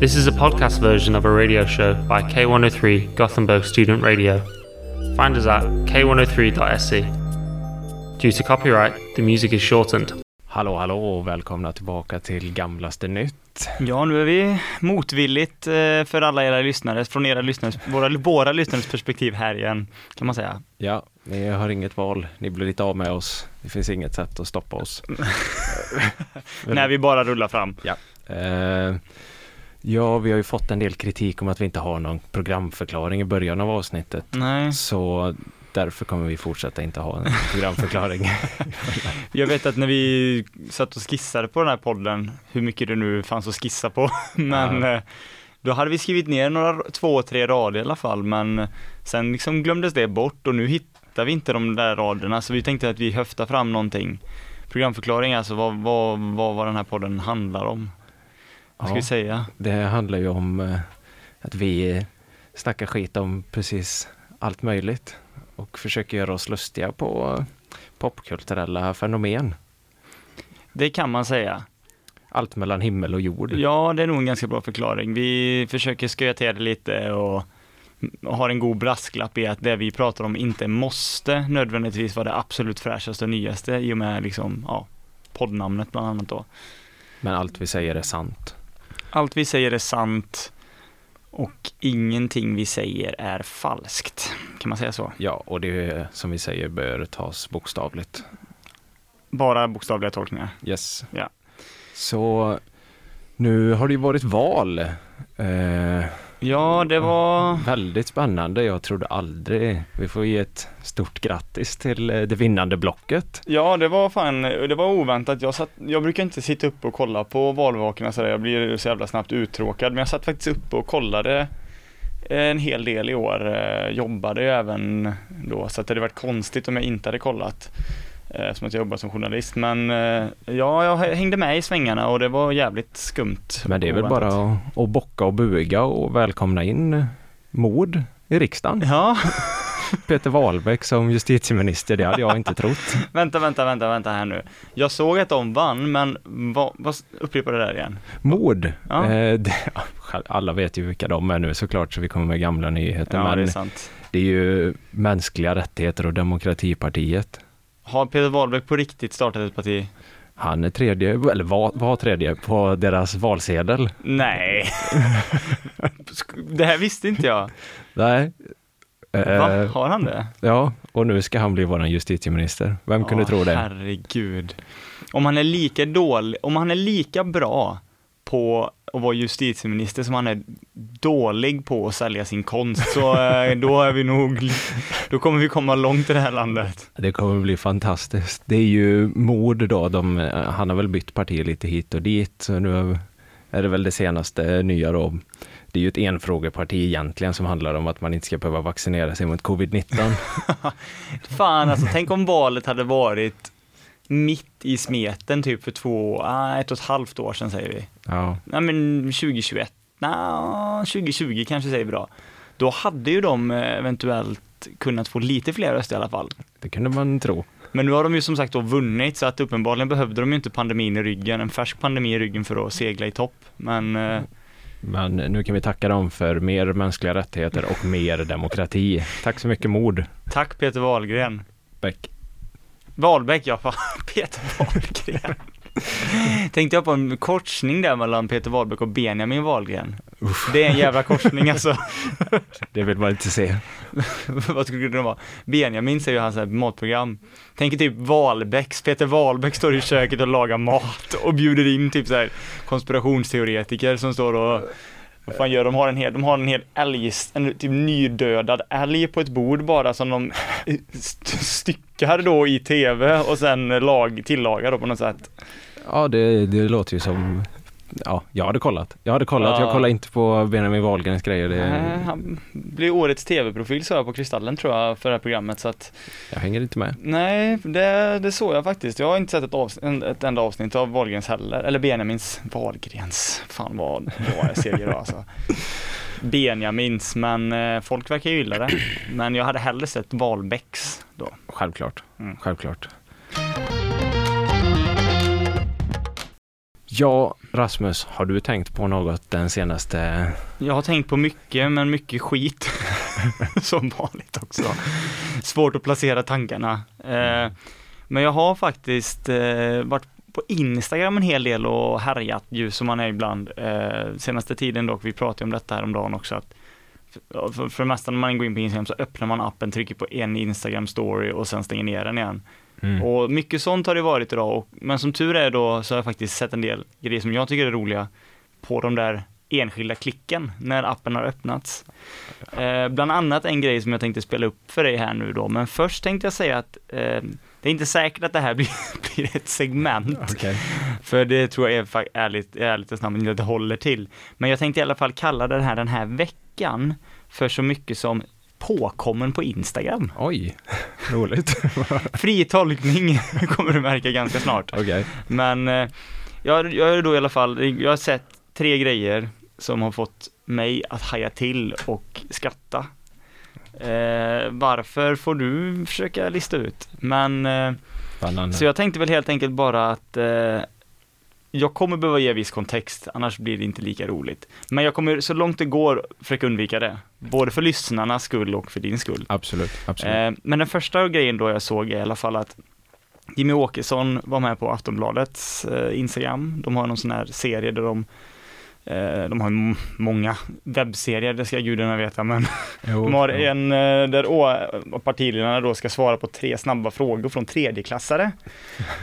This is a podcast version of a radio show by K103 Gothenburg Student Radio. Find us at k103.se. Due to copyright, the music is shortened. Hallå, hallå och välkomna tillbaka till Gamlaste Nytt. Ja, nu är vi motvilligt eh, för alla era lyssnare, från era lyssnares, våra, våra lyssnares perspektiv här igen, kan man säga. Ja, ni har inget val. Ni blir lite av med oss. Det finns inget sätt att stoppa oss. När vi bara rullar fram. Ja. Eh, ja, vi har ju fått en del kritik om att vi inte har någon programförklaring i början av avsnittet. Nej. Så därför kommer vi fortsätta inte ha en programförklaring. Jag vet att när vi satt och skissade på den här podden, hur mycket det nu fanns att skissa på, men Ja. eh, då hade vi skrivit ner några, två, tre rader i alla fall, men sen liksom glömdes det bort och nu hittar vi inte de där raderna, så vi tänkte att vi höftar fram någonting. Programförklaring, alltså vad, vad, vad, vad den här podden handlar om. Vad ska Ja. vi säga? Det handlar ju om eh, att vi snackar skit om precis allt möjligt och försöker göra oss lustiga på popkulturella fenomen. Det kan man säga. Allt mellan himmel och jord. Ja, det är nog en ganska bra förklaring. Vi försöker sköja till det lite och och har en god brasklapp i att det vi pratar om inte måste nödvändigtvis vara det absolut fräschaste och nyaste i och med liksom, ja, poddnamnet bland annat då. Men allt vi säger är sant. Allt vi säger är sant och ingenting vi säger är falskt. Kan man säga så? Ja, och det som vi säger bör tas bokstavligt. Bara bokstavliga tolkningar. Yes. Ja. Så nu har det ju varit val. Eh, Ja, det var... väldigt spännande. Jag trodde aldrig vi får ge ett stort grattis till eh, det vinnande blocket. Ja, det var fan, det var oväntat. Jag, satt, jag brukar inte sitta upp och kolla på valvakorna sådär, jag blir så jävla snabbt uttråkad. Men jag satt faktiskt uppe och kollade en hel del i år. Eh, Jobbade ju även då, så det hade varit konstigt om jag inte hade kollat. Eh, Som att jag jobbar som journalist. Men eh, ja, jag hängde med i svängarna och det var jävligt skumt. Men det är väl Oväntat. bara att, att bocka och buga och välkomna in mord i riksdagen. Ja, Peter Wahlbeck som justitieminister, det hade jag inte trott. vänta, vänta, vänta, vänta här nu. Jag såg att de vann, men vad, vad upprepa det där igen. Mord, Ja. eh, det, alla vet ju vilka de är nu såklart så vi kommer med gamla nyheter. Ja, men det är sant. det är ju Mänskliga rättigheter och Demokratipartiet. Har Peter Wahlbeck på riktigt startat ett parti? Han är tredje, eller var, var tredje på deras valsedel. Nej. det här visste inte jag. Nej. Va? Eh, Har han det? ja, och nu ska han bli vår justitieminister. Vem kunde Ja, tro det? Herregud. Om han är lika dålig, om han är lika bra på att vara justitieminister som han är dålig på att sälja sin konst, så eh, då är vi nog, då kommer vi komma långt i det här landet. Det kommer bli fantastiskt. Det är ju mord då, de, eh, han har väl bytt parti lite hit och dit. Så nu är det väl det senaste nya då. Det är ju ett enfrågeparti egentligen som handlar om att man inte ska behöva vaccinera sig mot covid-19. Fan alltså, tänk om valet hade varit mitt i smeten typ för två, ah, ett och ett halvt år sedan säger vi. Ja, Nej men 2021, nej 2020 kanske säger vi då. Då hade ju de eh, eventuellt kunnat få lite fler röster i alla fall. det kunde man tro. Men nu har de ju som sagt då vunnit så att uppenbarligen behövde de ju inte pandemin i ryggen, en färsk pandemi i ryggen för att segla i topp. Men eh, Men nu kan vi tacka dem för mer mänskliga rättigheter och mer demokrati. Tack så mycket mord, tack Peter Wahlgren. Beck. Wahlbeck ja, fan Peter Wahlgren. Tänkte jag på en korsning där mellan Peter Wahlbeck och Benjamin Wahlgren. Det är en jävla korsning alltså. Det vill man inte se. Vad skulle det vara? Benjamin säger ju hans här matprogram. Tänk typ Wahlbecks, Peter Wahlbeck står i köket och lagar mat och bjuder in typ så här konspirationsteoretiker som står och vad fan gör de? Har en hel, de har en hel älg, en typ nydödad älg på ett bord bara som de st- styckar då i tv och sen lag, tillagar då på något sätt. Ja, det, det låter ju som... Ja, jag hade kollat. Jag hade kollat. Ja. Jag kollade inte på Benjamin Wahlgrens grejer. Det, Nej, han blir årets tv-profil så jag på Kristallen tror jag för det här programmet så att Jag hänger inte med. Nej, det, det såg jag faktiskt. Jag har inte sett ett, avs- en- ett enda avsnitt av Wahlgrens heller, eller Benjamins, Wahlgrens, fan vad, vad jag ser då alltså. Benjamins, men eh, folk verkar ju gilla det. Men jag hade hellre sett Wahlbecks då. Självklart. Mm. Självklart. Ja, Rasmus, har du tänkt på något den senaste... Jag har tänkt på mycket, men mycket skit. Som vanligt också. Svårt att placera tankarna. Eh, men jag har faktiskt eh, varit på Instagram en hel del och härjat ju som man är ibland. Eh, senaste tiden dock, vi pratade om detta här om dagen också, att för, för det mesta när man går in på Instagram så öppnar man appen, trycker på en Instagram story och sen stänger ner den igen. Mm. Och mycket sånt har det varit idag, och, men som tur är då så har jag faktiskt sett en del grejer som jag tycker är roliga på de där enskilda klicken när appen har öppnats. Eh, bland annat en grej som jag tänkte spela upp för dig här nu då, men först tänkte jag säga att eh, det är inte säkert att det här blir, blir ett segment, Okej. för det tror jag är ärligt, ärligt och snabbt inte att det håller till. Men jag tänkte i alla fall kalla den här den här veckan för så mycket som påkommen på Instagram. Oj, roligt. Fri tolkning kommer du märka ganska snart. Okej. Men eh, jag, jag har då i alla fall, jag har sett tre grejer som har fått mig att haja till och skratta. Eh, varför får du försöka lista ut. Men, eh, så jag tänkte väl helt enkelt bara att eh, jag kommer behöva ge viss kontext, annars blir det inte lika roligt. Men jag kommer så långt det går försöka undvika det. Både för lyssnarnas skull och för din skull. Absolut, absolut. Eh, men den första grejen då jag såg är i alla fall att Jimmy Åkesson var med på Aftonbladets eh, Instagram. De har någon sån här serie där de de har många webbserier, det ska gudarna veta, men Jo, de har jo. en eh, där å- partiledarna då ska svara på tre snabba frågor från tredjeklassare.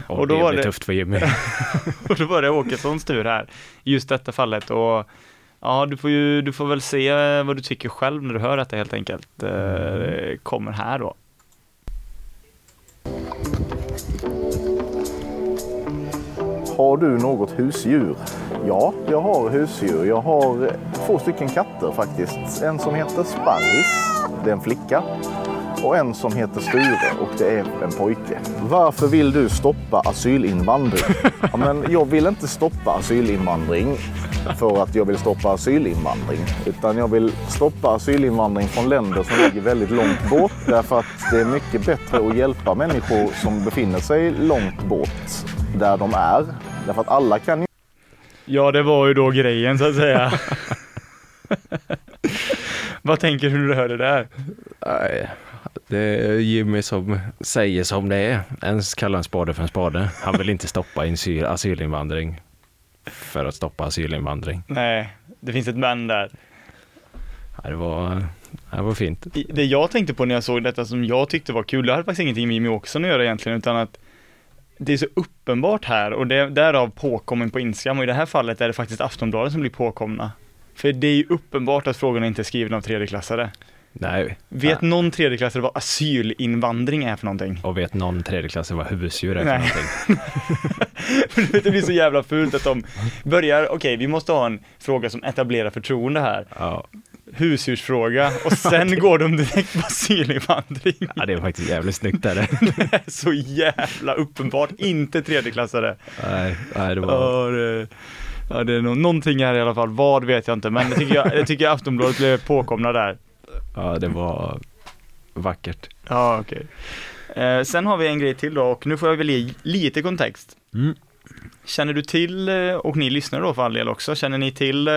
Åh, och då det var det- tufft för Jimmy. Och då var det Åkessons tur här, i just detta fallet. Och ja, du får ju, du får väl se eh, vad du tycker själv när du hör detta helt enkelt. Eh, Det kommer här då. Har du något husdjur? Ja, jag har husdjur. Jag har två stycken katter faktiskt. En som heter Sparris, det är en flicka. Och en som heter Sture och det är en pojke. Varför vill du stoppa asylinvandring? Ja, men jag vill inte stoppa asylinvandring för att jag vill stoppa asylinvandring. Utan jag vill stoppa asylinvandring från länder som ligger väldigt långt bort. Därför att det är mycket bättre att hjälpa människor som befinner sig långt bort där de är. Därför att alla kan ju Ja, det var ju då grejen så att säga. Vad tänker du när du hör det där? Nej, det är Jimmy som säger som det är. Ens kallar en spade för en spade. Han vill inte stoppa asyl- asylinvandring för att stoppa asylinvandring. Nej, det finns ett men där. Ja, Det var, det var fint. Det jag tänkte på när jag såg detta som jag tyckte var kul, det hade faktiskt ingenting med Jimmy Åkesson att göra egentligen, utan att det är så uppenbart här och det, därav påkommen på Instagram och i det här fallet är det faktiskt Aftonbladet som blir påkomna. För det är ju uppenbart att frågorna inte är skrivna av tredjeklassare. Nej. Vet Ja. någon tredjeklassare vad asylinvandring är för någonting? Och vet någon tredjeklassare vad husdjur är för Nej. någonting? det blir så jävla fult att de börjar, okej vi måste ha en fråga som etablerar förtroende här, Ja. Husdjursfråga och sen går de direkt på asylinvandring. ja, det är faktiskt jävligt snyggt. Där. Det är så jävla uppenbart, inte tredjeklassare. Nej, nej, det var... Ja, det, ja, det är nå- någonting här i alla fall, vad vet jag inte, men det tycker jag, det tycker jag Aftonbladet blev påkomna där. Ja, det var vackert. Ja, okej. Eh, sen har vi en grej till då, och nu får jag väl ge lite kontext. Mm. Känner du till, eh, och ni lyssnar då för all del också, känner ni till eh,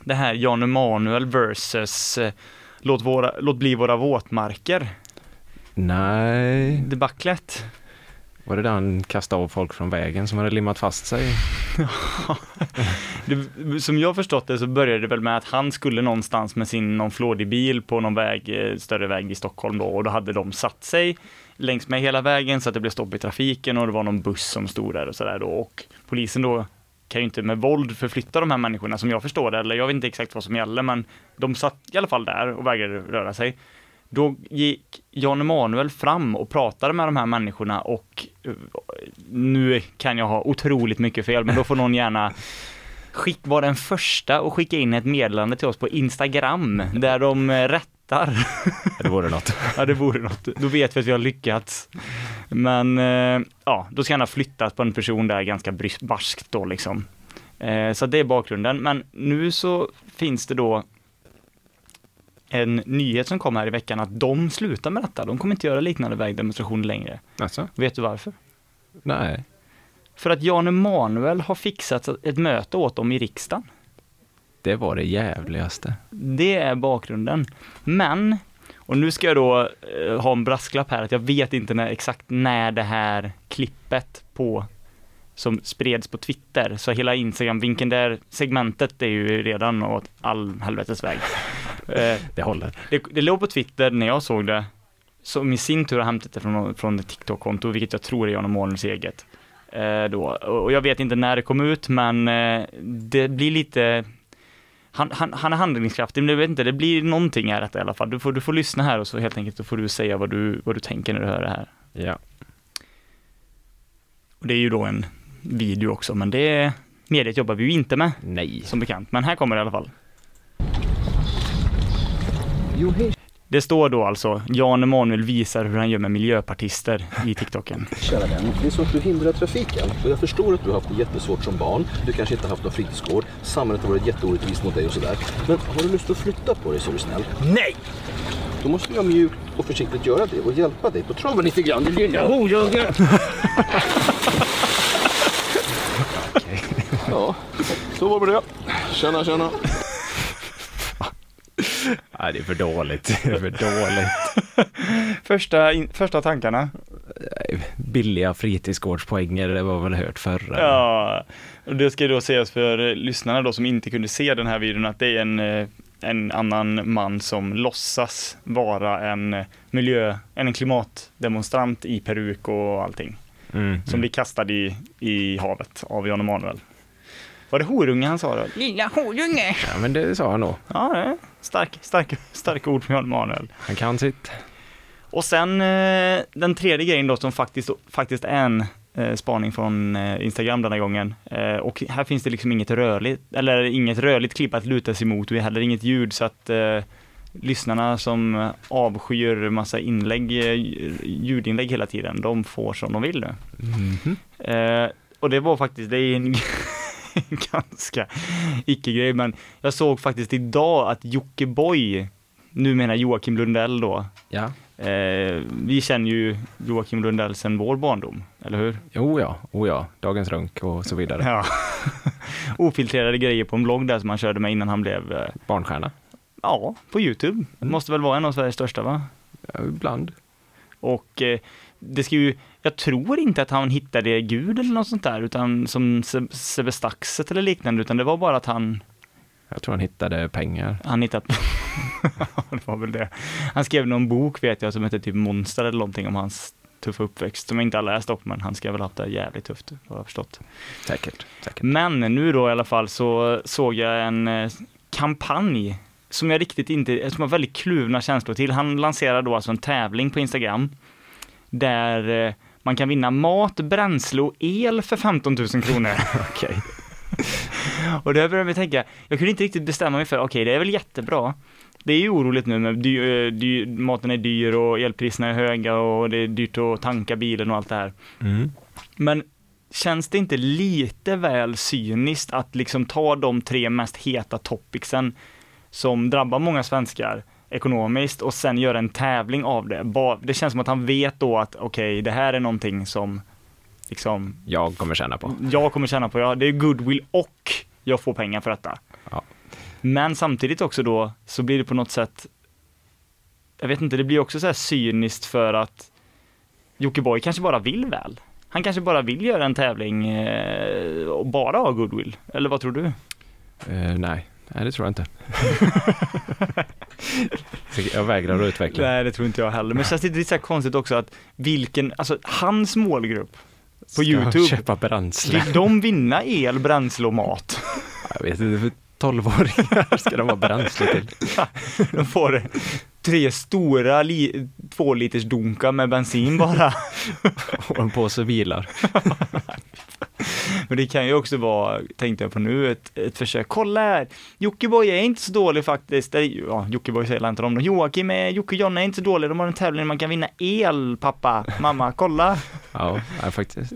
det här Jan Emanuel versus eh, låt, våra, låt bli våra våtmarker, Nej, debaclet? var det där han kastade av folk från vägen som hade limmat fast sig? Det, som jag förstått det så började det väl med att han skulle någonstans med sin någon flådig bil på någon väg, eh, större väg i Stockholm då och då hade de satt sig längs med hela vägen så att det blev stopp i trafiken och det var någon buss som stod där och sådär då och polisen då kan ju inte med våld förflytta de här människorna som jag förstår det, eller jag vet inte exakt vad som gäller men de satt i alla fall där och vägrade röra sig. Då gick Jan Emanuel fram och pratade med de här människorna och eh, nu kan jag ha otroligt mycket fel, men då får någon gärna skick, var den första att skicka in ett meddelande till oss på Instagram där de eh, rätt rättar. Det vore något. ja, det vore något. Då vet vi att vi har lyckats. Men eh, ja, då ska han ha flyttat på en person där ganska barskt då liksom. Eh, så det är bakgrunden. Men nu så finns det då en nyhet som kom här i veckan att de slutar med detta. De kommer inte göra liknande vägdemonstrationer längre. Alltså? Vet du varför? Nej. För att Jan Emanuel har fixat ett möte åt dem i riksdagen. Det var det jävligaste. Det är bakgrunden. Men, och nu ska jag då eh, ha en brasklapp här, att jag vet inte när, exakt när det här klippet på som spreds på Twitter, så hela Instagram-vinkeln där, segmentet är ju redan åt all helvetes väg. Eh, Det håller. det, det låg på Twitter när jag såg det, som i sin tur har hämtat det från, från ett TikTok-konto, vilket jag tror är Jan Emanuels eget. Eh, då. Och jag vet inte när det kom ut, men eh, det blir lite han, han, han är handlingskraftig, men jag vet inte, det blir någonting här i alla fall. Du får, du får lyssna här och så helt enkelt, då får du säga vad du, vad du tänker när du hör det här. Ja. Och det är ju då en video också, men det mediet jobbar vi ju inte med, Nej. som bekant. Men här kommer det i alla fall. Det står då alltså, Jan Emanuel visar hur han gör med miljöpartister i TikToken. Kära vän, det är så att du hindrar trafiken. Och jag förstår att du har haft det jättesvårt som barn. Du kanske inte har haft någon fritidsgård. Samhället har varit jätteorättvist mot dig och sådär. Men har du lust att flytta på dig så är du snäll. Nej! Då måste jag mjukt och försiktigt göra det och hjälpa dig på traven lite grann, din lilla horunge. Ja, så var det det. Tjena, tjena. Nej, det är för dåligt. Det är för dåligt. Första, in, första tankarna. Billiga fritidsgårdspoänger, det var väl hört förr. Ja, och det ska då sägas för lyssnarna då som inte kunde se den här videon att det är en, eh, en annan man som låtsas vara en eh, miljö, en klimatdemonstrant i peruk och allting. Mm. Som blir kastad i, i havet av Jan Emanuel. Var det horunge han sa då? Lilla horunge! Ja, men det sa han nog. Ja, det är stark, stark, starka ord från Jan Emanuel. Han kan sitt. Och sen eh, den tredje grejen då som faktiskt, faktiskt är en eh, spaning från eh, Instagram denna gången. Och här finns det liksom inget rörligt, eller inget rörligt klipp att luta sig mot och heller inget ljud så att eh, lyssnarna som avskyr massa inlägg, ljudinlägg hela tiden, de får som de vill nu. Mhm. Eh, och det var faktiskt, det är en ganska icke-grej, men jag såg faktiskt idag att Jockiboi, nu menar Joakim Lundell då, Ja. Eh, vi känner ju Joakim Lundell sedan vår barndom, eller hur? Jo ja, oh ja. Dagens runk och så vidare. Ja. Ofiltrerade grejer på en blogg där som han körde med innan han blev, eh, Barnstjärna. ja, på Youtube. Det måste väl vara en av Sveriges största va? Ja, ibland. Och eh, det ska ju, jag tror inte att han hittade Gud eller något sånt där, utan som Se- Sebbe Staxet eller liknande, utan det var bara att han, Jag tror han hittade pengar. han hittade, det var väl det. Han skrev någon bok vet jag som hette typ Monster eller någonting om hans tuffa uppväxt, som jag inte har läst upp, men han ska väl ha haft det jävligt tufft, har jag förstått. Säkert. Säkert. Men nu då i alla fall så såg jag en eh, kampanj som jag riktigt inte, som har väldigt kluvna känslor till. Han lanserar då alltså en tävling på Instagram där eh, man kan vinna mat, bränsle och el för 15 000 kronor. Okej. och där började jag tänka, jag kunde inte riktigt bestämma mig för, okej det är väl jättebra. Det är ju oroligt nu med dy, eh, dy, maten är dyr och elpriserna är höga och det är dyrt att tanka bilen och allt det här. Mm. Men känns det inte lite väl cyniskt att liksom ta de tre mest heta topicsen som drabbar många svenskar ekonomiskt och sen göra en tävling av det? Det känns som att han vet då att okej, det här är någonting som liksom Jag kommer känna på. jag kommer tjäna på, ja, det är goodwill och jag får pengar för detta. Ja. Men samtidigt också då så blir det på något sätt, jag vet inte, det blir också så här cyniskt för att Jockiboi kanske bara vill väl. Han kanske bara vill göra en tävling eh, och bara ha goodwill. Eller vad tror du? Eh, nej. Nej, det tror jag inte. Jag vägrar att utveckla. Nej, det tror inte jag heller. Men känns det lite så här konstigt också att vilken, alltså hans målgrupp på YouTube, köpa bränsle. vill de vinna el, bränsle och mat? Jag vet inte, för 12-åringar ska de ha bränsle till. De får tre stora li- två liters dunkar med bensin bara. Och en påse bilar. Men det kan ju också vara, tänkte jag på nu, ett, ett försök. Kolla här! Jockiboi är inte så dålig faktiskt. Ja, Jockiboi säger inte om det. Joakim är, Jocke och Jonna är inte så dåliga. De har en tävling där man kan vinna el, pappa, mamma, kolla! Ja, faktiskt.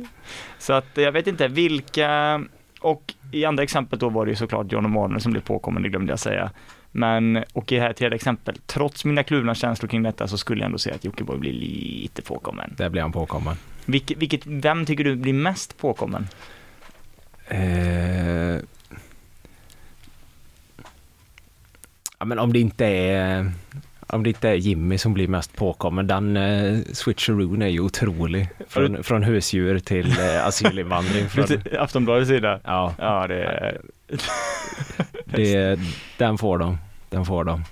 Så att jag vet inte, vilka, och i andra exemplet då var det ju såklart John Emanuel som blev påkommen, det glömde jag säga. Men, och i det här tredje exempel, trots mina kluvna känslor kring detta så skulle jag ändå säga att Jockiboi blir lite påkommen. Där blir han påkommen. Vilket, vilket, vem tycker du blir mest påkommen? Eh, ja, men om det inte är om det inte är Jimmy som blir mest påkommen, den eh, switcheroon är ju otrolig. Från, från husdjur till eh, asylinvandring. Från, Aftonbladets sida? ja, Ja, det. Det, den får de. Den får de.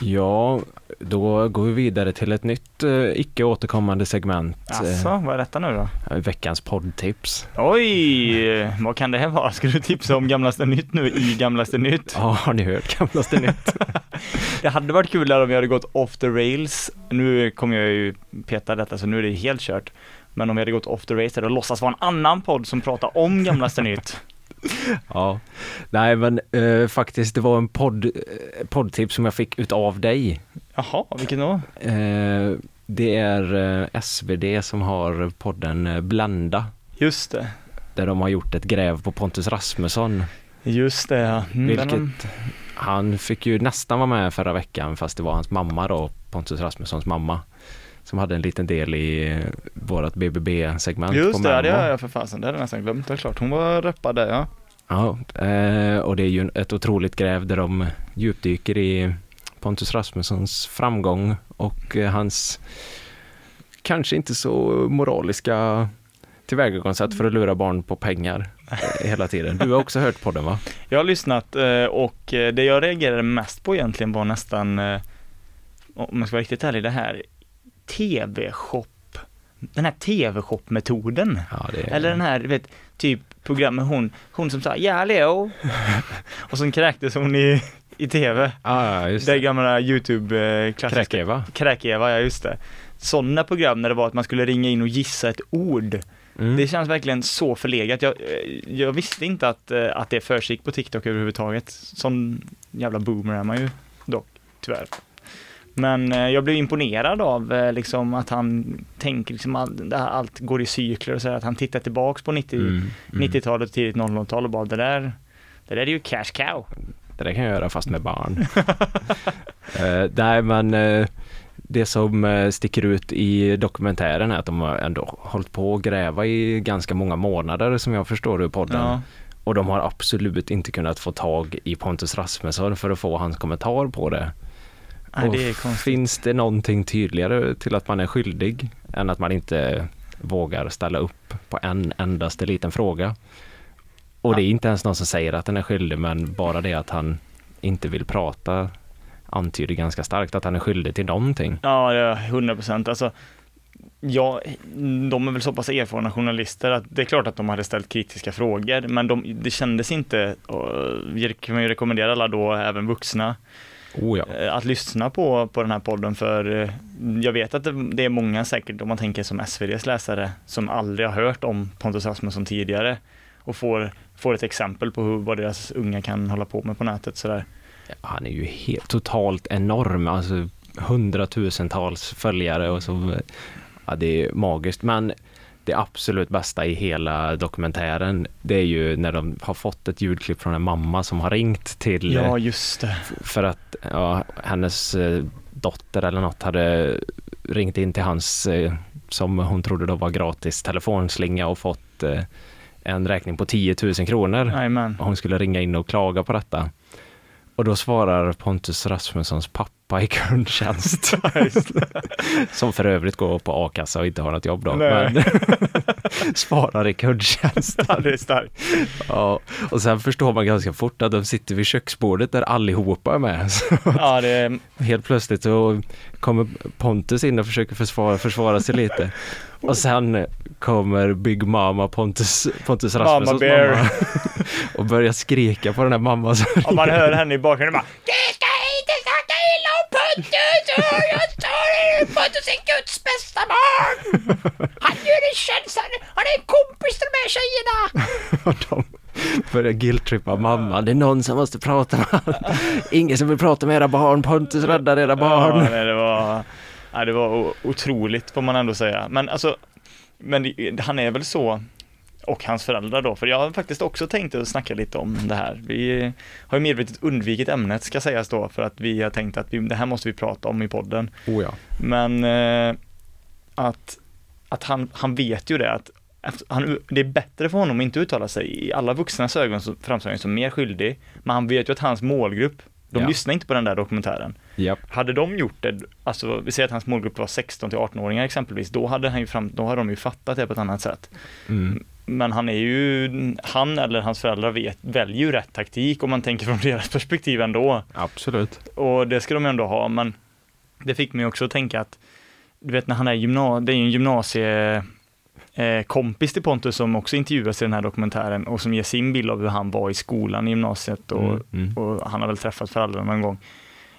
Ja, då går vi vidare till ett nytt eh, icke återkommande segment. Alltså, vad är detta nu då? eh, veckans poddtips. Oj, vad kan det här vara? Ska du tipsa om Gamlaste Nytt nu i Gamlaste Nytt? Ja, har ni hört Gamlaste Nytt? Det hade varit kul om vi hade gått off the rails. Nu kommer jag ju peta detta så nu är det helt kört. Men om vi hade gått off the där och låtsas vara en annan podd som pratar om Gamlaste Nytt. Ja, nej men eh, faktiskt det var en podd, eh, poddtips som jag fick utav dig. Jaha, vilken då? Eh, det är eh, SvD som har podden eh, Blända. Just det, Där de har gjort ett gräv på Pontus Rasmusson. just det ja. Mm, Vilket den- han fick ju nästan vara med förra veckan fast det var hans mamma då, Pontus Rasmussons mamma. Som hade en liten del i eh, vårat BBB-segment på Just det, det har jag för fasen, det hade jag nästan glömt. Det är klart, hon var rappad där ja. Ja, eh, och det är ju ett otroligt gräv där de djupdyker i Pontus Rasmussons framgång och eh, hans kanske inte så moraliska tillvägagångssätt för att lura barn på pengar hela tiden. Du har också hört på den va? Jag har lyssnat och det jag reagerade mest på egentligen var nästan, om jag ska vara riktigt ärlig, det här TV-shop, den här TV-shop-metoden. Ja, det. Eller den här, vet, typ program med hon, hon som sa ja Leo och sen kräktes hon i, i TV. Ja, just Det det. gamla YouTube-klassiska. Kräk-Eva. Kräk-Eva, ja just det. Sådana program när det var att man skulle ringa in och gissa ett ord. Mm. Det känns verkligen så förlegat. Jag, eh, jag visste inte att, eh, att det försiggick på TikTok överhuvudtaget. Sån jävla boomer är man ju dock, tyvärr. Men eh, jag blev imponerad av eh, liksom att han tänker liksom all, allt går i cykler och så här, att han tittar tillbaks på 90, Mm, mm. 90-talet och tidigt 00-tal och bara det där, det där är ju cash cow. Det där kan jag göra fast med barn. uh, nej men eh, det som sticker ut i dokumentären är att de har ändå hållit på att gräva i ganska många månader som jag förstår i podden. Ja. Och de har absolut inte kunnat få tag i Pontus Rasmusson för att få hans kommentar på det. Nej, det finns det någonting tydligare till att man är skyldig än att man inte vågar ställa upp på en endaste liten fråga? Och det är inte ens någon som säger att den är skyldig men bara det att han inte vill prata antyder ganska starkt att han är skyldig till någonting. Ja, 100 procent. Alltså, ja, de är väl så pass erfarna journalister att det är klart att de hade ställt kritiska frågor, men de, det kändes inte, och kan man ju rekommendera alla då, även vuxna, Oh ja. eh, att lyssna på, på den här podden för eh, jag vet att det, det är många säkert, om man tänker som SVDs läsare, som aldrig har hört om Pontus Rasmusson tidigare och får, får ett exempel på hur, vad deras unga kan hålla på med på nätet sådär. Han är ju helt, totalt enorm, alltså hundratusentals följare och så. Ja, det är magiskt. Men det absolut bästa i hela dokumentären, det är ju när de har fått ett ljudklipp från en mamma som har ringt till Ja, just det. för att ja, hennes eh, dotter eller något hade ringt in till hans, eh, som hon trodde då var gratis telefonslinga och fått eh, en räkning på 10 000 kronor. Och hon skulle ringa in och klaga på detta. Och då svarar Pontus Rasmussons pappa i kundtjänst. som för övrigt går på a-kassa och inte har något jobb då. Nej. Men svarar i kundtjänst. Ja, det är starkt. Ja, och sen förstår man ganska fort att de sitter vid köksbordet där allihopa är med. Ja, det helt plötsligt så kommer Pontus in och försöker försvara, försvara sig lite. Och sen kommer Big Mama Pontus, Pontus Rasmussons Bear. mamma och börjar skrika på den här mamman. Om man hör henne i bakgrunden bara Jag står här, Pontus är Guds bästa barn! Han gör en tjänst, han, han är en kompis till de här tjejerna! Och de börjar guilt-trippa mamman. Det är någon som måste prata med honom. Ingen som vill prata med era barn. Pontus räddar era barn. Ja, nej, det var, ja, det var otroligt får man ändå säga. Men alltså, men det- han är väl så, och hans föräldrar då, för jag har faktiskt också tänkt att snacka lite om det här. Vi har ju medvetet undvikit ämnet ska sägas då, för att vi har tänkt att vi, det här måste vi prata om i podden. Oh ja. Men eh, att, att han, han vet ju det att han, det är bättre för honom att inte uttala sig. I alla vuxnas ögon så framstår han som mer skyldig. Men han vet ju att hans målgrupp, de Ja. lyssnar inte på den där dokumentären. Japp. Hade de gjort det, alltså vi säger att hans målgrupp var 16 till 18-åringar exempelvis, då hade han ju fram, då hade de ju fattat det på ett annat sätt. Mm. Men han är ju, han eller hans föräldrar vet, väljer ju rätt taktik om man tänker från deras perspektiv ändå. Absolut. Och det ska de ändå ha, men det fick mig också att tänka att, du vet när han är gymna, det är ju en gymnasie eh, kompis till Pontus som också intervjuas i den här dokumentären och som ger sin bild av hur han var i skolan i gymnasiet och, Mm, mm. och han har väl träffat föräldrarna någon gång.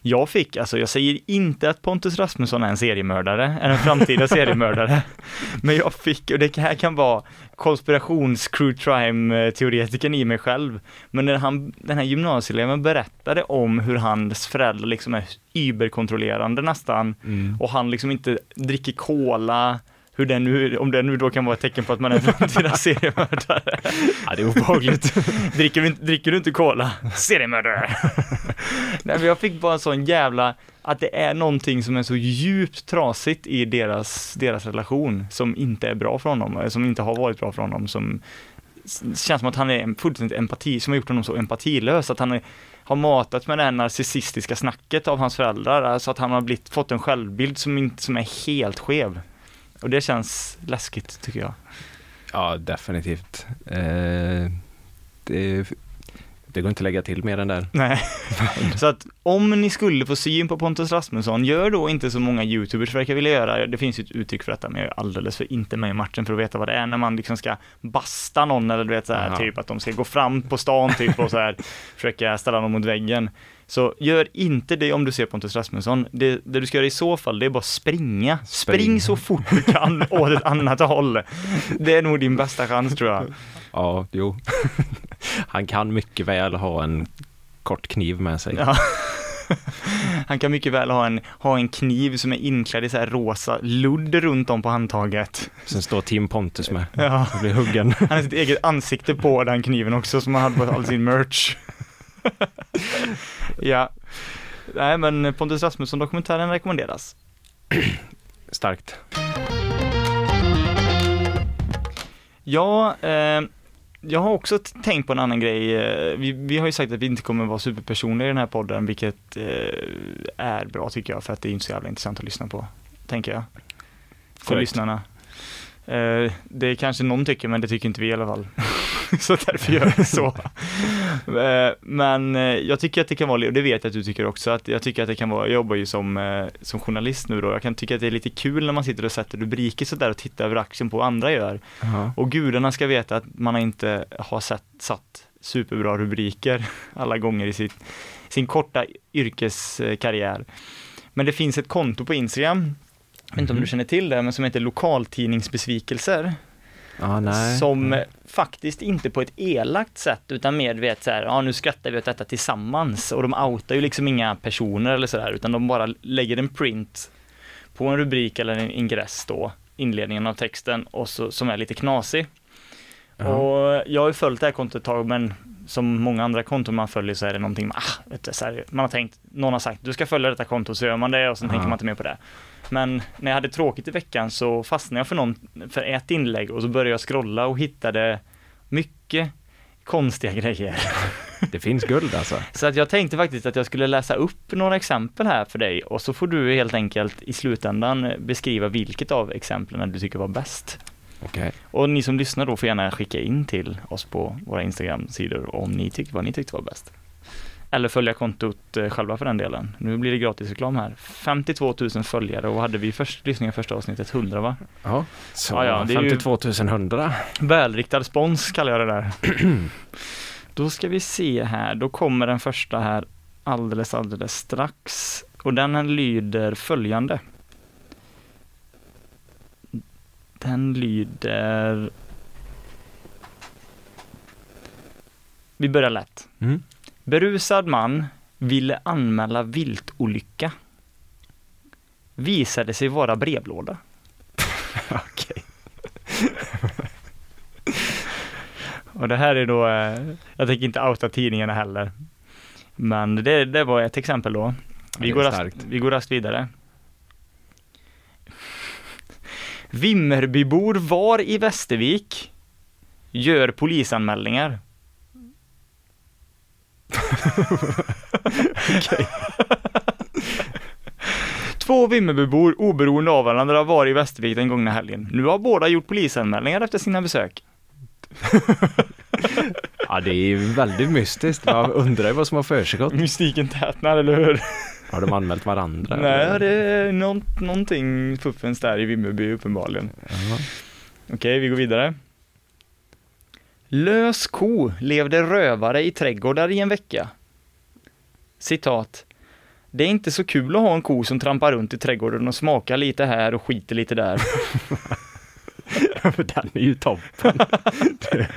Jag fick, alltså jag säger inte att Pontus Rasmusson är en seriemördare, är en framtida seriemördare. Men jag fick, och det här kan vara konspirations true crime teoretikern i mig själv. Men när han, den här gymnasieeleven berättade om hur hans föräldrar liksom är überkontrollerande nästan Mm. och han liksom inte dricker cola, hur det nu, om det nu då kan vara ett tecken på att man är en framtida seriemördare. Ja, det är obehagligt. dricker, du, inte- dricker du inte cola? Seriemördare! Nej men jag fick bara en sån jävla, att det är någonting som är så djupt trasigt i deras, deras relation, som inte är bra för honom, som inte har varit bra för honom, som känns som att han är fullständigt empati, som har gjort honom så empatilös, att han är, har matats med det här narcissistiska snacket av hans föräldrar, alltså att han har blivit, fått en självbild som, inte, som är helt skev. Och det känns läskigt tycker jag. Ja, definitivt. Eh, det, det går inte att lägga till mer än där. Nej. så att om ni skulle få syn på Pontus Rasmusson, gör då inte så många YouTubers verkar vilja göra. Det finns ju ett uttryck för detta, men jag är alldeles för inte med i matchen för att veta vad det är när man liksom ska basta någon eller du vet så här, typ att de ska gå fram på stan typ och så här försöka ställa någon mot väggen. Så gör inte det om du ser Pontus Rasmusson. Det, det du ska göra i så fall, det är bara springa. Spring, Spring. så fort du kan åt ett annat håll. Det är nog din bästa chans tror jag. Ja, jo. Han kan mycket väl ha en kort kniv med sig. Ja. Han kan mycket väl ha en, ha en kniv som är inklädd i så här rosa ludd runt om på handtaget. Sen står Tim Pontus med Ja. och blir huggen. Han har sitt eget ansikte på den kniven också som han hade på all sin merch. ja. Nej men Pontus Rasmusson dokumentären rekommenderas. Starkt. Ja, eh, jag har också tänkt på en annan grej. Eh, Vi, vi har ju sagt att vi inte kommer vara superpersonliga i den här podden, vilket eh, är bra tycker jag, för att det är inte så jävla intressant att lyssna på, tänker jag. För Korrekt. lyssnarna. Eh, det kanske någon tycker, men det tycker inte vi i alla fall. så därför gör vi så. Eh, men eh, jag tycker att det kan vara, och det vet jag att du tycker också, att jag tycker att det kan vara, jag jobbar ju som, som journalist nu då, jag kan tycka att det är lite kul när man sitter och sätter rubriker sådär och tittar över axeln på vad andra gör. Ja. Och gudarna ska veta att man inte har sett, satt superbra rubriker alla gånger i sitt, sin korta yrkeskarriär. Men det finns ett konto på Instagram, vet inte om du känner till det, men som heter lokaltidningsbesvikelser. Nej. Som eh, faktiskt inte på ett elakt sätt utan mer vet så här, ja nu skrattar vi åt detta tillsammans och de outar ju liksom inga personer eller sådär utan de bara lägger en print på en rubrik eller en ingress då, inledningen av texten och så, som är lite knasig. Ja. Och jag har ju följt det här kontot ett tag men som många andra konton man följer så är det någonting, ah, vet du, här, man har tänkt, någon har sagt du ska följa detta konto så gör man det och sen Ja. tänker man inte mer på det. Men när jag hade tråkigt i veckan så fastnade jag för, någon, för ett inlägg och så började jag scrolla och hittade mycket konstiga grejer. Det finns guld alltså. Så att jag tänkte faktiskt att jag skulle läsa upp några exempel här för dig och så får du helt enkelt i slutändan beskriva vilket av exemplen du tycker var bäst. Okej. Och ni som lyssnar då får gärna skicka in till oss på våra Instagram-sidor om ni tyckte vad ni tyckte var bäst. Eller följa kontot eh, själva för den delen. Nu blir det gratis reklam här. 52 000 följare och hade vi först lyssningar första avsnittet 100 va? Ja. Så Ja, ja, det är ju- 52 100. Välriktad spons kallar jag det där. då ska vi se här, då kommer den första här alldeles, alldeles strax. Och den lyder följande. Den lyder... Vi börjar lätt. Mm. Berusad man ville anmäla viltolycka. Visade sig vara brevlåda. Okej. Och det här är då, eh, jag tänker inte outa tidningarna heller. Men det, det var ett exempel då. Vi, går rast, vi går rast vidare. Vimmerbybor var i Västervik gör polisanmälningar. Två Vimmerbybor oberoende av varandra var i Västervik den gångna helgen. Nu har båda gjort polisanmälningar efter sina besök. Ja, det är ju väldigt mystiskt. Man undrar ju vad som har försiggått. Mystiken tätnar, eller hur? Har de anmält varandra? Nej, eller? det är nå- någonting fuffens där i Vimmerby uppenbarligen. Ja. Okej, vi går vidare. Lös ko levde rövare i trädgårdar i en vecka. Citat. Det är inte så kul att ha en ko som trampar runt i trädgården och smakar lite här och skiter lite där. Den är ju toppen. Det,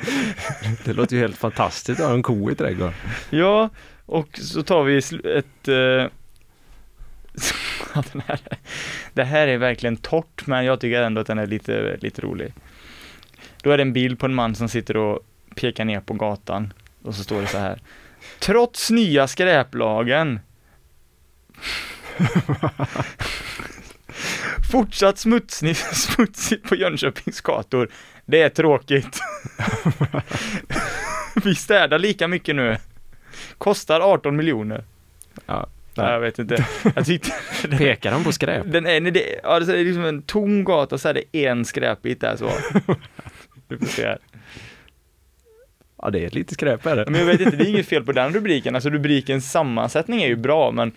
det låter ju helt fantastiskt att ha en ko i trädgården. Ja, och så tar vi ett... här, det här är verkligen torrt, men jag tycker ändå att den är lite, lite rolig. Då är det en bild på en man som sitter och pekar ner på gatan och så står det så här. Trots nya skräplagen Fortsatt smutsig, smutsigt på Jönköpings gator. Det är tråkigt. Vi städar lika mycket nu. Kostar 18 miljoner. Ja, Nej, jag vet inte. Jag tyckte Pekar han på skräp? den är, det, ja, det är liksom en tom gata så är det en skräpbit där så. Du får se här. Ja, det är lite skräp är det. Men jag vet inte, det är inget fel på den rubriken. Alltså rubrikens sammansättning är ju bra, men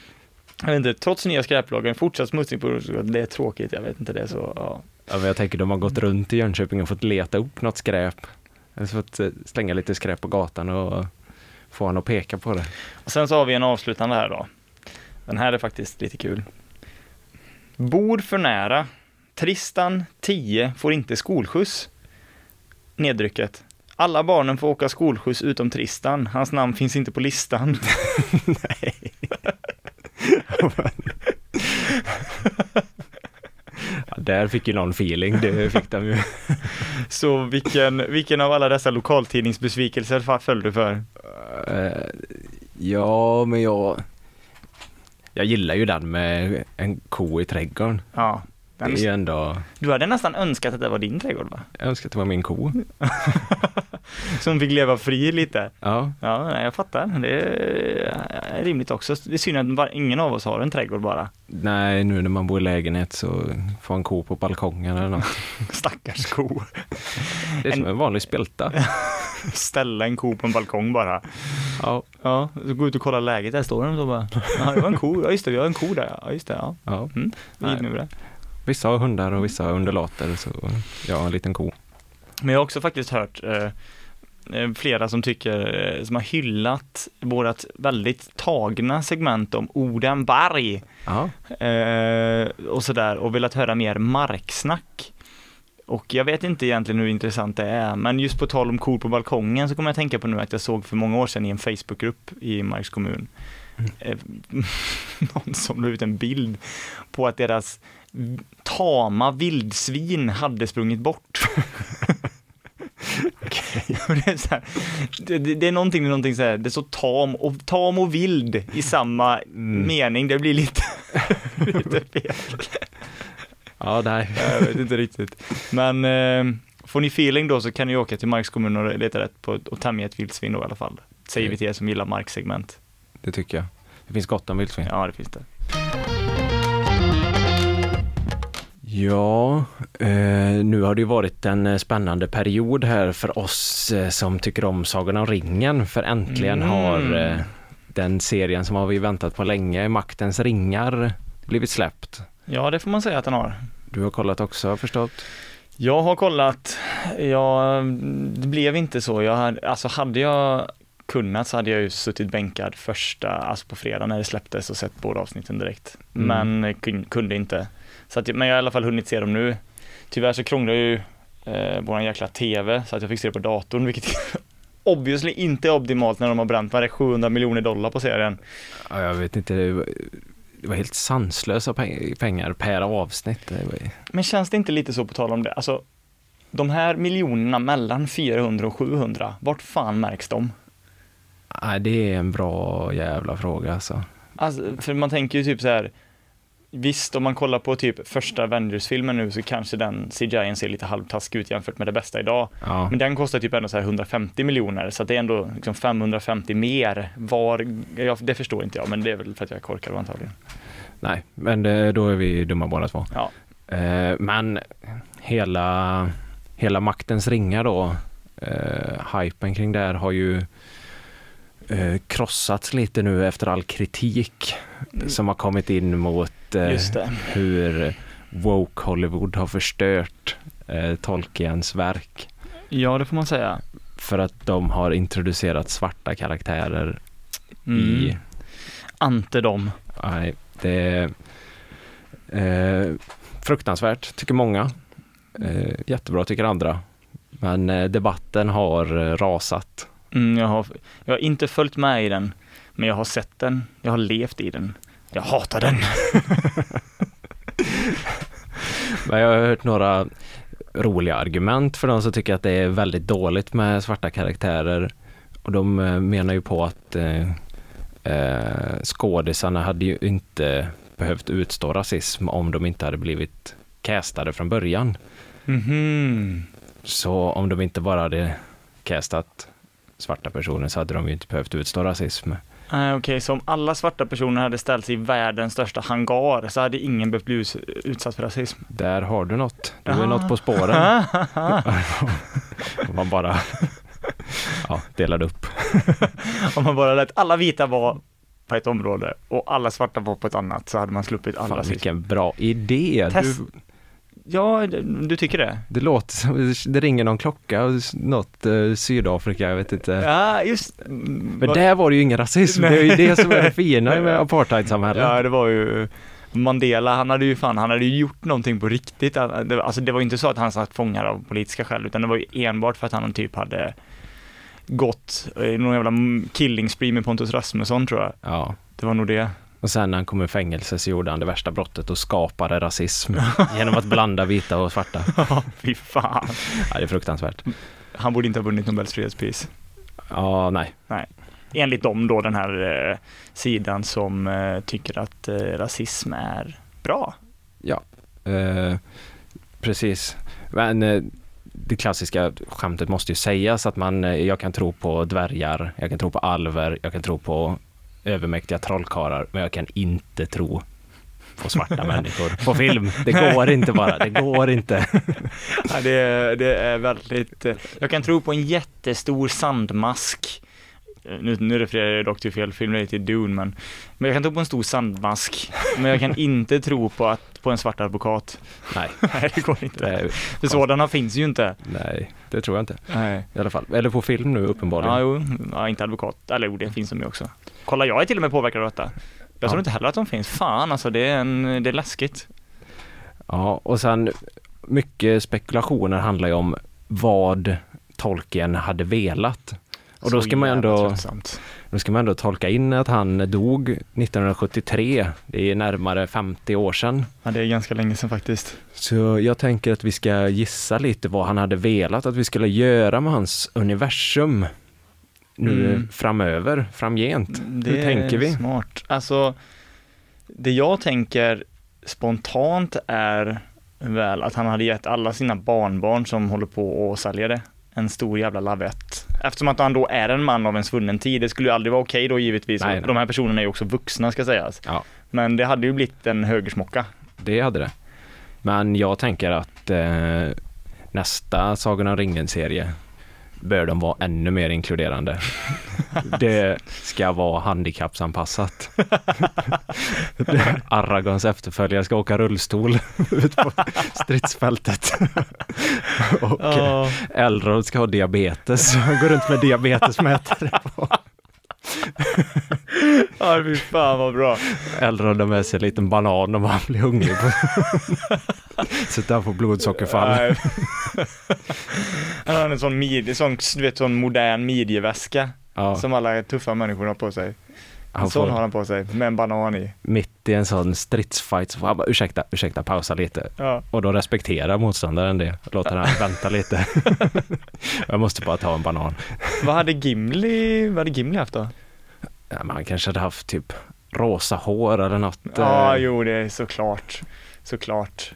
jag vet inte, trots nya skräplagen, fortsatt smutsning på det är tråkigt. Jag vet inte, det så, ja. Ja, men jag tänker de har gått runt i Jönköping och fått leta upp något skräp. Eller så fått eh, slänga lite skräp på gatan och få han att peka på det. Och sen så har vi en avslutande här då. Den här är faktiskt lite kul. Bor för nära. Tristan, 10, får inte skolskjuts. Nedrycket. Alla barnen får åka skolskjuts utom Tristan. Hans namn finns inte på listan. Ja, där fick ju någon feeling, det fick de ju. Så vilken, vilken av alla dessa lokaltidningsbesvikelser föll du för? Eh, ja, men jag... Jag gillar ju den med en ko i trädgården. Ja. Det Den, är ju ändå... du hade nästan önskat att det var din trädgård va? Jag önskar att det var min ko. Som fick leva fri lite. Ja, Ja, jag fattar. Det är rimligt också. Det är synd att ingen av oss har en trädgård bara. nej, nu när man bor i lägenhet så får en ko på balkongen eller något. Stackars ko. Det är som en vanlig spelta. Ställa en ko på en balkong bara. Ja, Ja, så gå ut och kolla läget. Där står den så bara. Ja, det var en ko. Ja, just det, vi har en ko där. Ja, just det. Ja, ja. mm. Vid nu det. Vissa har hundar och vissa har undulater, så jag har en liten ko. Men jag har också faktiskt hört eh, eh, flera som tycker, eh, som har hyllat vårat väldigt tagna segment om Odenberg eh, och sådär och velat höra mer marksnack. Och jag vet inte egentligen hur intressant det är, men just på tal om kor på balkongen så kommer jag tänka på nu att jag såg för många år sedan i en Facebookgrupp i Marks kommun eh, någon som la ut en bild på att deras tama vildsvin hade sprungit bort. Det, är så här, det, det, det är någonting, någonting så här, det är så tam och, tam och vild i samma Mm. mening, det blir lite, lite fel. ja nej. Jag vet inte riktigt. Men eh, får ni feeling då så kan ni åka till Marks kommun och leta rätt på och tämja ett vildsvin då i alla fall. Säger vi till er som gillar marksegment. Det tycker jag. Det finns gott om vildsvin. Ja, det finns det. Ja, eh, nu har det ju varit en eh, spännande period här för oss eh, som tycker om Sagan om ringen. För äntligen Mm. har den serien som har vi väntat på länge, Maktens ringar, blivit släppt. Ja, det får man säga att den har. Du har kollat också, har jag förstått? Jag har kollat, ja, det blev inte så. Jag hade, alltså hade jag kunnat så hade jag ju suttit bänkad första, alltså på fredag när det släpptes och sett båda avsnitten direkt. Mm. Men kun- kunde inte. Så att, men jag har i alla fall hunnit se dem nu. Tyvärr så krånglar ju eh, våran jäkla TV så att jag fick se det på datorn, vilket obviously inte är optimalt när de har bränt det, 700 miljoner dollar på serien. Ja, jag vet inte, det var, det var helt sanslösa peng- pengar per avsnitt. Var, Men känns det inte lite så på tal om det, alltså de här miljonerna mellan 400 och 700, vart fan märks de? Nej, det är en bra jävla fråga alltså. Alltså, för man tänker ju typ så här, visst om man kollar på typ första Avengers-filmen nu så kanske den CGI ser lite halvtaskig ut jämfört med det bästa idag. Ja. Men den kostar typ ändå så här 150 miljoner så att det är ändå liksom 550 mer var, ja, det förstår inte jag men det är väl för att jag är korkad antagligen. Nej, men då är vi dumma båda två. Ja. Eh, men hela, hela maktens ringar då, eh, hypen kring det här har ju eh, krossats lite nu efter all kritik som har kommit in mot eh, hur woke Hollywood har förstört eh, Tolkiens verk Ja, det får man säga. för att de har introducerat svarta karaktärer Mm. i Ante dem. Nej, det är eh, fruktansvärt, tycker många. Eh, jättebra, tycker andra. Men eh, debatten har eh, rasat. Mm, jag, har, jag har inte följt med i den, men jag har sett den, jag har levt i den. Jag hatar den. Men jag har hört några roliga argument för de som tycker att det är väldigt dåligt med svarta karaktärer. Och de eh, menar ju på att eh, eh, skådisarna hade ju inte behövt utstå rasism om de inte hade blivit castade från början. Mhm. Så om de inte bara hade castat svarta personer så hade de ju inte behövt utstå rasism. Okej, så om alla svarta personer hade ställts i världens största hangar så hade ingen behövt bli utsatt för rasism. Där har du något. Du är Ah. något på spåren. Om man bara ja, delade upp. Om man bara lät alla vita vara på ett område och alla svarta var på ett annat så hade man sluppit all Fan, rasism. vilken bra idé. Test- Du, Ja, du tycker det? det låter som, det ringer någon klocka och något eh, Sydafrika, jag vet inte. Ja, just Men där var det ju ingen rasism. Det är ju det som är det fina med apartheidsamhället. Ja, det var ju Mandela, han hade ju fan, han hade ju gjort någonting på riktigt. Alltså det var ju inte så att han satt fångar av politiska skäl, utan det var ju enbart för att han typ hade gått i någon jävla killing spree med Pontus Rasmusson tror jag. Ja. Det var nog det. Och sen när han kom i fängelse så gjorde han det värsta brottet och skapade rasism genom att blanda vita och svarta. Ja, fy fan. Ja, det är fruktansvärt. Han borde inte ha vunnit Nobels fredspris. Ja, nej. Enligt dem då, den här eh, sidan som eh, tycker att eh, rasism är bra. Eh, precis. Men eh, det klassiska skämtet måste ju sägas att man, eh, jag kan tro på dvärgar, jag kan tro på alver, jag kan tro på övermäktiga trollkarlar, men jag kan inte tro på svarta människor på film. Det går inte bara, det går inte. Ja, det, är- det är väldigt, jag kan tro på en jättestor sandmask. Eh, Nu, nu refererar jag dock till fel film, det är till Dune, men, men jag kan tro på en stor sandmask. Men jag kan inte tro på, att, på en svart advokat. Nej, Nej, det går inte. det, För sådana finns ju inte. nej, det tror jag inte. Nej. I alla fall. Eller på film nu uppenbarligen. Ja, jo, ja, inte advokat. Eller jo, det finns de ju också. Kolla, jag är till och med påverkad av detta. Jag tror Ja. inte heller att de finns. Fan alltså, det är, en, det är läskigt. Ja, och sen mycket spekulationer handlar ju om vad Tolkien hade velat. Och då ska man ändå, då ska man ändå tolka in att han dog 1973. Det är närmare 50 år sedan. Ja, det är ganska länge sedan faktiskt. Så jag tänker att vi ska gissa lite vad han hade velat att vi skulle göra med hans universum nu Mm. framöver, framgent. Det Hur tänker vi? är smart. Alltså, det jag tänker spontant är väl att han hade gett alla sina barnbarn som håller på att sälja det en stor jävla lavett. Eftersom att han då är en man av en svunnen tid. Det skulle ju aldrig vara okej då givetvis. Nej, nej. De här personerna är ju också vuxna ska sägas. Ja. Men det hade ju blivit en högersmocka. Det hade det. Men jag tänker att eh, nästa Sagan om ringen-serie bör de vara ännu mer inkluderande. det ska vara handikappsanpassat. Aragons efterföljare ska åka rullstol ut på stridsfältet. Och Elrond ska ha diabetes. Han går runt med diabetesmätare på. Ja, fy fan vad bra. Elrond har med sig en liten banan om han blir hungrig. Så han får blodsockerfall. Han har en sån, mid, sån, du vet, sån modern midjeväska Ja. som alla tuffa människor har på sig. Han sån får, har han på sig, med en banan i. mitt i en sån stridsfight så får han bara ursäkta, ursäkta, pausa lite. Ja. Och då respekterar motståndaren det. Låter han vänta lite. jag måste bara ta en banan. Vad hade Gimli, vad hade Gimli haft då? Ja, men han kanske hade haft typ rosa hår eller något. Ja, eh, jo det är såklart. Såklart.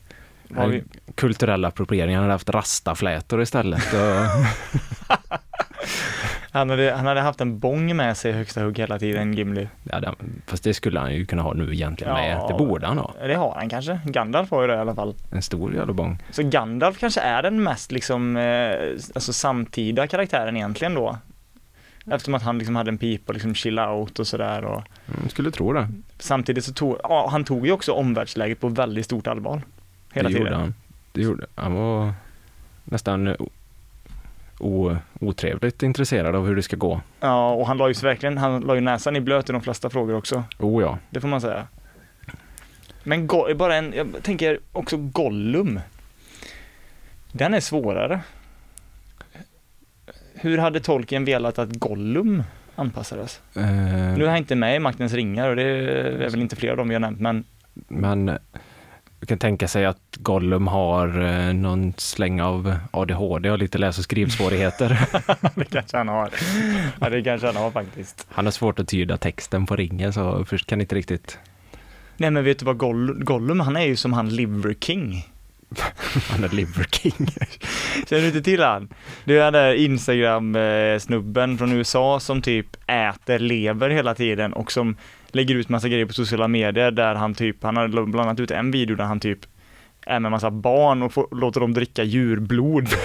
Har vi? Kulturell appropriering. Han hade haft rastaflätor istället. Och, Han, hade, han hade haft en bång med sig i högsta hugg hela tiden, Gimli. ja, det, fast det skulle han ju kunna ha nu egentligen med. Ja. Det borde han ha. Det har han kanske. Gandalf har ju det i alla fall. En stor jävla bång. Så Gandalf kanske är den mest liksom, eh, alltså samtida karaktären egentligen då. Eftersom att han liksom hade en pipa och liksom chill out och sådär och Mm, skulle tro det. samtidigt så tog, ja, han tog ju också omvärldsläget på väldigt stort allvar. Hela det tiden. gjorde han. Det gjorde han. var nästan o, otrevligt intresserad av hur det ska gå. Ja, och han la ju verkligen, han la ju näsan i blöt i de flesta frågor också. Oh ja. Det får man säga. Men bara en, jag tänker också Gollum. Den är svårare. Hur hade Tolkien velat att Gollum anpassades? Eh, Nu är han inte med i Maktens ringar och det är väl inte fler av dem vi har nämnt, men Men du kan tänka sig att Gollum har eh, någon släng av ADHD och lite läs och skrivsvårigheter. det kanske han har. Ja, det kanske han har faktiskt. Han har svårt att tyda texten på ringen så först kan inte riktigt, Nej, men vet du vad Goll- Gollum, han är ju som han Liver King. han är Liver King. Känner du inte till han? Det är den där Instagram-snubben från USA som typ äter lever hela tiden och som lägger ut massa grejer på sociala medier där han typ, han har bland annat ut en video där han typ är med massa barn och får, låter dem dricka djurblod.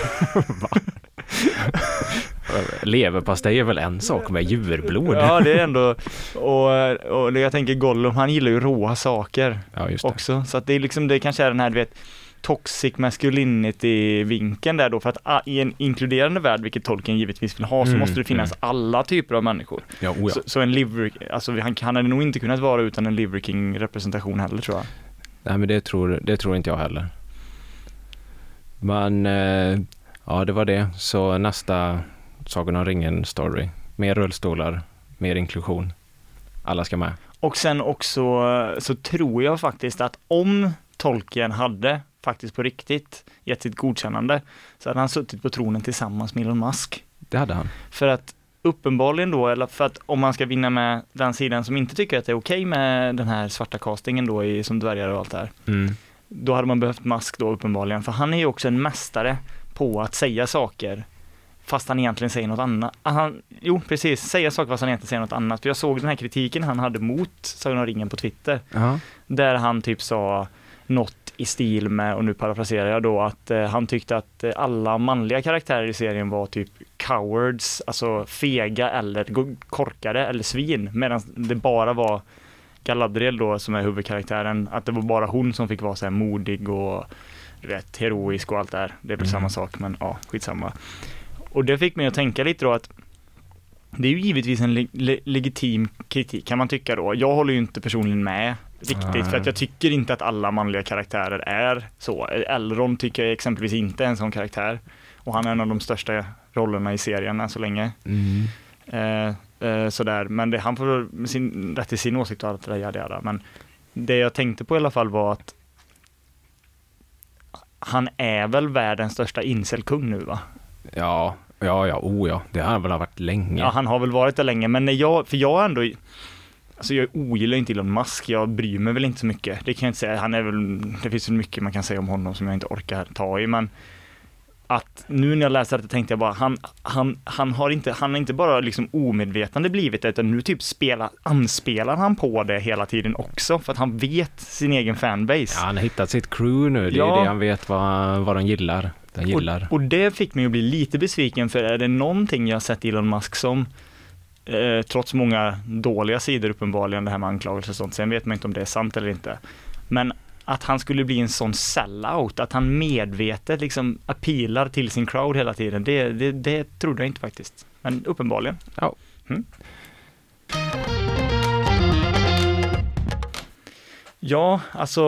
Leverpastej är väl en sak med djurblod? Ja, det är ändå, och, och jag tänker Gollum, han gillar ju råa saker Ja, just det. också. Så att det är liksom, det kanske är den här, du vet, toxic masculinity-vinkeln där då, för att ah, i en inkluderande värld, vilket tolken givetvis vill ha, så Mm, måste det finnas alla typer av människor. Ja, oh ja. Så, så en liver, alltså han, han hade nog inte kunnat vara utan en liver king representation heller tror jag. Nej, men det tror, det tror inte jag heller. Men eh, ja, det var det. Så nästa Sagan om ringen-story. Mer rullstolar, mer inklusion. Alla ska med. Och sen också så tror jag faktiskt att om Tolkien hade faktiskt på riktigt gett sitt godkännande så hade han suttit på tronen tillsammans med Elon Musk. Det hade han. För att uppenbarligen då, eller för att om man ska vinna med den sidan som inte tycker att det är okej med den här svarta castingen då i, som dvärgar och allt det här, Mm. då hade man behövt Musk då uppenbarligen, för han är ju också en mästare på att säga saker fast han egentligen säger något annat. Ah, Han, jo, precis, säga saker fast han egentligen säger något annat. För jag såg den här kritiken han hade mot Sagan om ringen på Twitter, Ja. där han typ sa något i stil med, och nu parafraserar jag då, att eh, han tyckte att eh, alla manliga karaktärer i serien var typ cowards, alltså fega eller korkade eller svin, medan det bara var Galadriel då som är huvudkaraktären, att det var bara hon som fick vara så här modig och du vet, heroisk och allt det här. Det är väl Mm. samma sak, men ja, skitsamma. Och det fick mig att tänka lite då att det är ju givetvis en le- legitim kritik kan man tycka då. Jag håller ju inte personligen med riktigt för att jag tycker inte att alla manliga karaktärer är så. Elrond tycker jag exempelvis inte är en sån karaktär. Och han är en av de största rollerna i serien än så länge. Mm. Eh, eh, sådär, men det, han får sin, rätt till sin åsikt och allt det där jada, jada. Men det jag tänkte på i alla fall var att han är väl världens största incelkung nu va? Ja, ja, ja, oh ja. Det har han väl varit länge. Ja, han har väl varit det länge, men när jag, för jag är ändå, alltså jag ogillar inte Elon Musk, jag bryr mig väl inte så mycket. Det kan jag inte säga, han är väl, det finns väl mycket man kan säga om honom som jag inte orkar ta i, men att nu när jag läste det tänkte jag bara, han, han, han har inte, han har inte bara liksom omedvetande blivit det, utan nu typ spelar, anspelar han på det hela tiden också, för att han vet sin egen fanbase. Ja, han har hittat sitt crew nu. Det är Ja. det han vet vad, vad de gillar. De gillar. Och, och det fick mig att bli lite besviken för är det någonting jag sett Elon Musk som eh, trots många dåliga sidor uppenbarligen det här med anklagelser och sånt, sen vet man inte om det är sant eller inte. Men att han skulle bli en sån sellout, att han medvetet liksom appealar till sin crowd hela tiden, det, det, det trodde jag inte faktiskt. Men uppenbarligen. Ja. Mm. Ja, alltså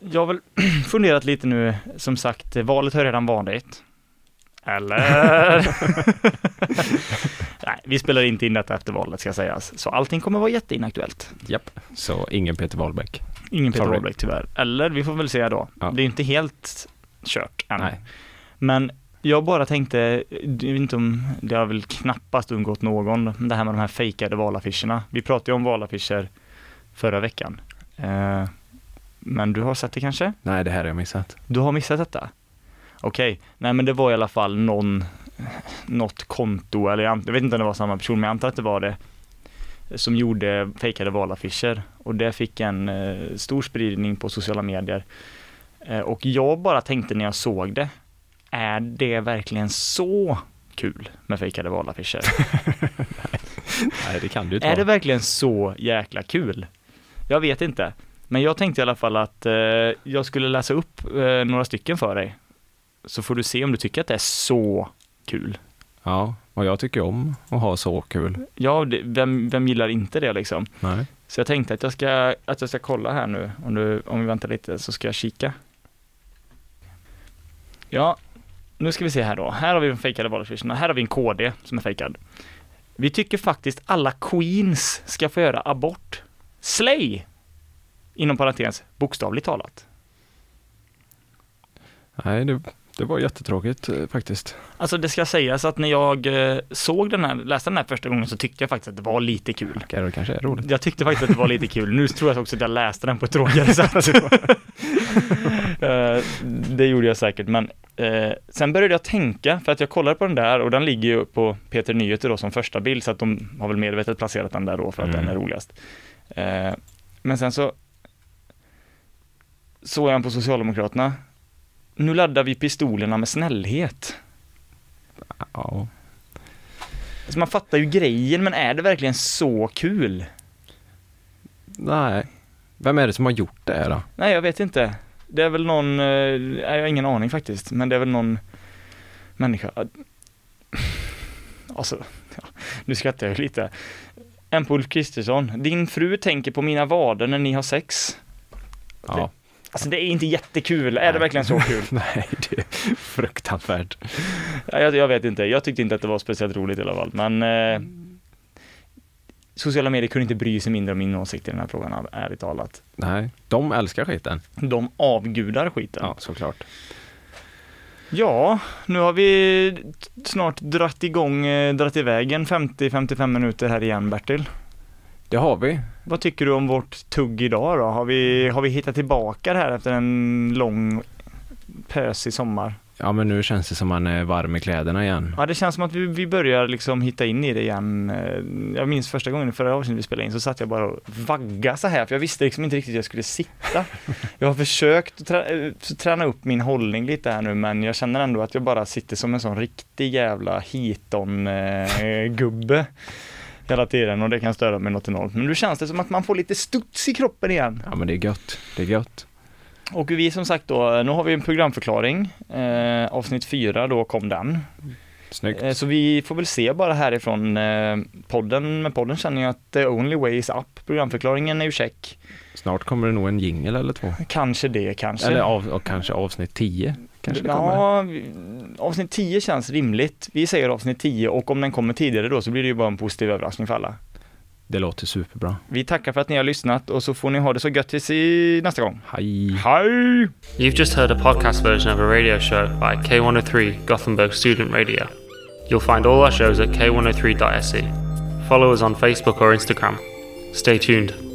jag har väl funderat lite nu, som sagt, valet har redan varit. Eller? Vi spelar inte in detta efter valet ska sägas. Så allting kommer vara jätteinaktuellt. Japp. Så ingen Peter Wahlbeck. Ingen Peter Sorry. Wahlbeck tyvärr. Eller vi får väl se då. Ja. Det är inte helt kört än. Nej. Men jag bara tänkte, inte om det har väl knappast undgått någon, det här med de här fejkade valaffischerna. Vi pratade ju om valaffischer förra veckan. Eh, men du har sett det kanske? Nej, det här har jag missat. Du har missat detta? Okej, nej men det var i alla fall någon, något konto, eller jag jag vet inte om det var samma person, men jag antar att det var det, som gjorde fejkade valaffischer. Och det fick en eh, stor spridning på sociala medier. Eh, och jag bara tänkte när jag såg det, är det verkligen så kul med fejkade valaffischer? Nej, det kan du inte Är det verkligen så jäkla kul? Jag vet inte. Men jag tänkte i alla fall att eh, jag skulle läsa upp eh, några stycken för dig. Så får du se om du tycker att det är så kul. Ja, och jag tycker om att ha så kul. Ja, det, vem, vem gillar inte det liksom? Nej. Så jag tänkte att jag ska, att jag ska kolla här nu. Om, du, om vi väntar lite så ska jag kika. Ja, nu ska vi se här då. Här har vi de fejkade valaffischerna. Här har vi en KD som är fejkad. Vi tycker faktiskt alla queens ska få göra abort. Slay! Inom parentes, bokstavligt talat. Nej, det, det var jättetråkigt eh, faktiskt. Alltså det ska sägas att när jag eh, såg den här, läste den här första gången så tyckte jag faktiskt att det var lite kul. Okej, det kanske är roligt. Jag tyckte faktiskt att det var lite kul. Nu tror jag också att jag läste den på ett tråkigare sätt. Eh, det gjorde jag säkert, men eh, sen började jag tänka, för att jag kollade på den där och den ligger ju på Peter Nyheter då som första bild, så att de har väl medvetet placerat den där då för att Mm. den är roligast. Eh, men sen så såg jag den på Socialdemokraterna. Nu laddar vi pistolerna med snällhet. Ja. Så man fattar ju grejen, men är det verkligen så kul? Nej. Vem är det som har gjort det då? Nej, jag vet inte. Det är väl någon, eh, jag har ingen aning faktiskt, men det är väl någon människa. Alltså, ja, nu skrattar jag lite. En på Ulf Kristersson. Din fru tänker på mina vader när ni har sex. Ja. Alltså det är inte jättekul. Är det verkligen så kul? Nej, det är fruktansvärt. Ja, jag, jag vet inte. Jag tyckte inte att det var speciellt roligt i alla fall. Men eh, sociala medier kunde inte bry sig mindre om min åsikt i den här frågan, ärligt talat. Nej, de älskar skiten. De avgudar skiten. Ja, såklart. Ja, nu har vi snart dratt igång, eh, dratt iväg en 50-55 minuter här igen Bertil. Det har vi. Vad tycker du om vårt tugg idag då? Har vi, har vi hittat tillbaka det här efter en lång pösig sommar? Ja, men nu känns det som man är varm i kläderna igen. Ja, det känns som att vi, vi börjar liksom hitta in i det igen. Eh, Jag minns första gången förra avsnittet vi spelade in så satt jag bara och vagga så här för jag visste liksom inte riktigt hur jag skulle sitta. Jag har försökt trä, eh, träna upp min hållning lite här nu men jag känner ändå att jag bara sitter som en sån riktig jävla hiton-gubbe hela tiden och det kan störa mig något enormt. Men nu känns det som att man får lite studs i kroppen igen. Ja, men det är gött. Det är gött. Och vi som sagt då, nu har vi en programförklaring. Eh, avsnitt fyra då kom den. Snyggt. Eh, Så vi får väl se bara härifrån eh, podden. Med podden känner jag att the only way is up. Programförklaringen är ju check. Snart kommer det nog en jingel eller två. Kanske det kanske. Eller av, kanske avsnitt 10. Kanske det kommer. ja, avsnitt 10 känns rimligt. Vi säger avsnitt 10 och om den kommer tidigare då så blir det ju bara en positiv överraskning för alla. Det låter superbra. Vi tackar för att ni har lyssnat och så får ni ha det så gött tills i nästa gång. Hej! Hej! You've just heard a podcast version of a radio show by K103 Gothenburg Student Radio. You'll find all our shows at k103.se. Follow us on Facebook or Instagram. Stay tuned.